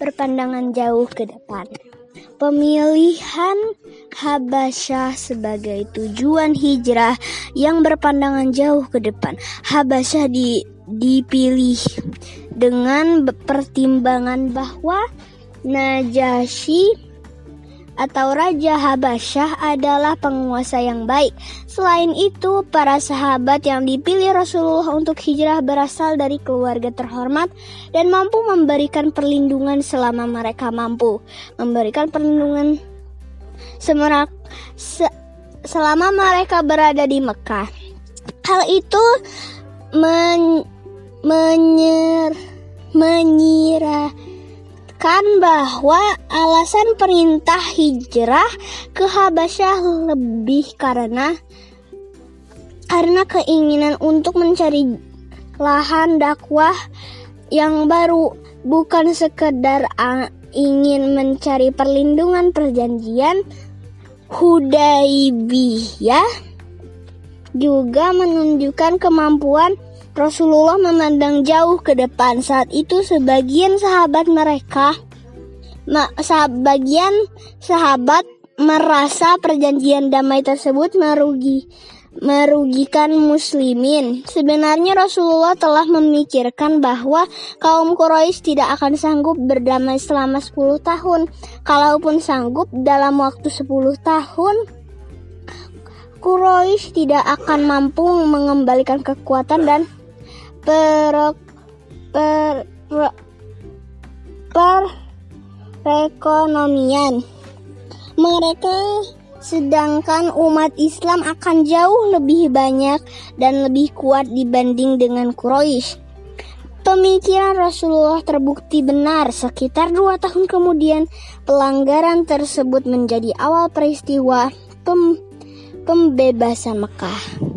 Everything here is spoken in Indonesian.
berpandangan jauh ke depan. Pemilihan Habasyah sebagai tujuan hijrah yang berpandangan jauh ke depan. Habasyah di, dipilih dengan pertimbangan bahwa Najasyi atau Raja Habasyah adalah penguasa yang baik. Selain itu, para sahabat yang dipilih Rasulullah untuk hijrah berasal dari keluarga terhormat dan mampu memberikan perlindungan selama mereka mampu memberikan perlindungan semerak se, selama mereka berada di Mekah. Hal itu men, menyer, menyirah kan bahwa alasan perintah hijrah ke Habasyah lebih karena karena keinginan untuk mencari lahan dakwah yang baru bukan sekedar ingin mencari perlindungan perjanjian. Hudaibiyah juga menunjukkan kemampuan Rasulullah memandang jauh ke depan. Saat itu sebagian sahabat mereka, sebagian sahabat merasa perjanjian damai tersebut merugi merugikan muslimin. Sebenarnya Rasulullah telah memikirkan bahwa kaum Quraisy tidak akan sanggup berdamai selama 10 tahun. Kalaupun sanggup dalam waktu 10 tahun, Quraisy tidak akan mampu mengembalikan kekuatan dan per, per, per, perekonomian. Mereka sedangkan umat Islam akan jauh lebih banyak dan lebih kuat dibanding dengan Quraisy. Pemikiran Rasulullah terbukti benar sekitar dua tahun kemudian pelanggaran tersebut menjadi awal peristiwa pem pembebasan Mekah.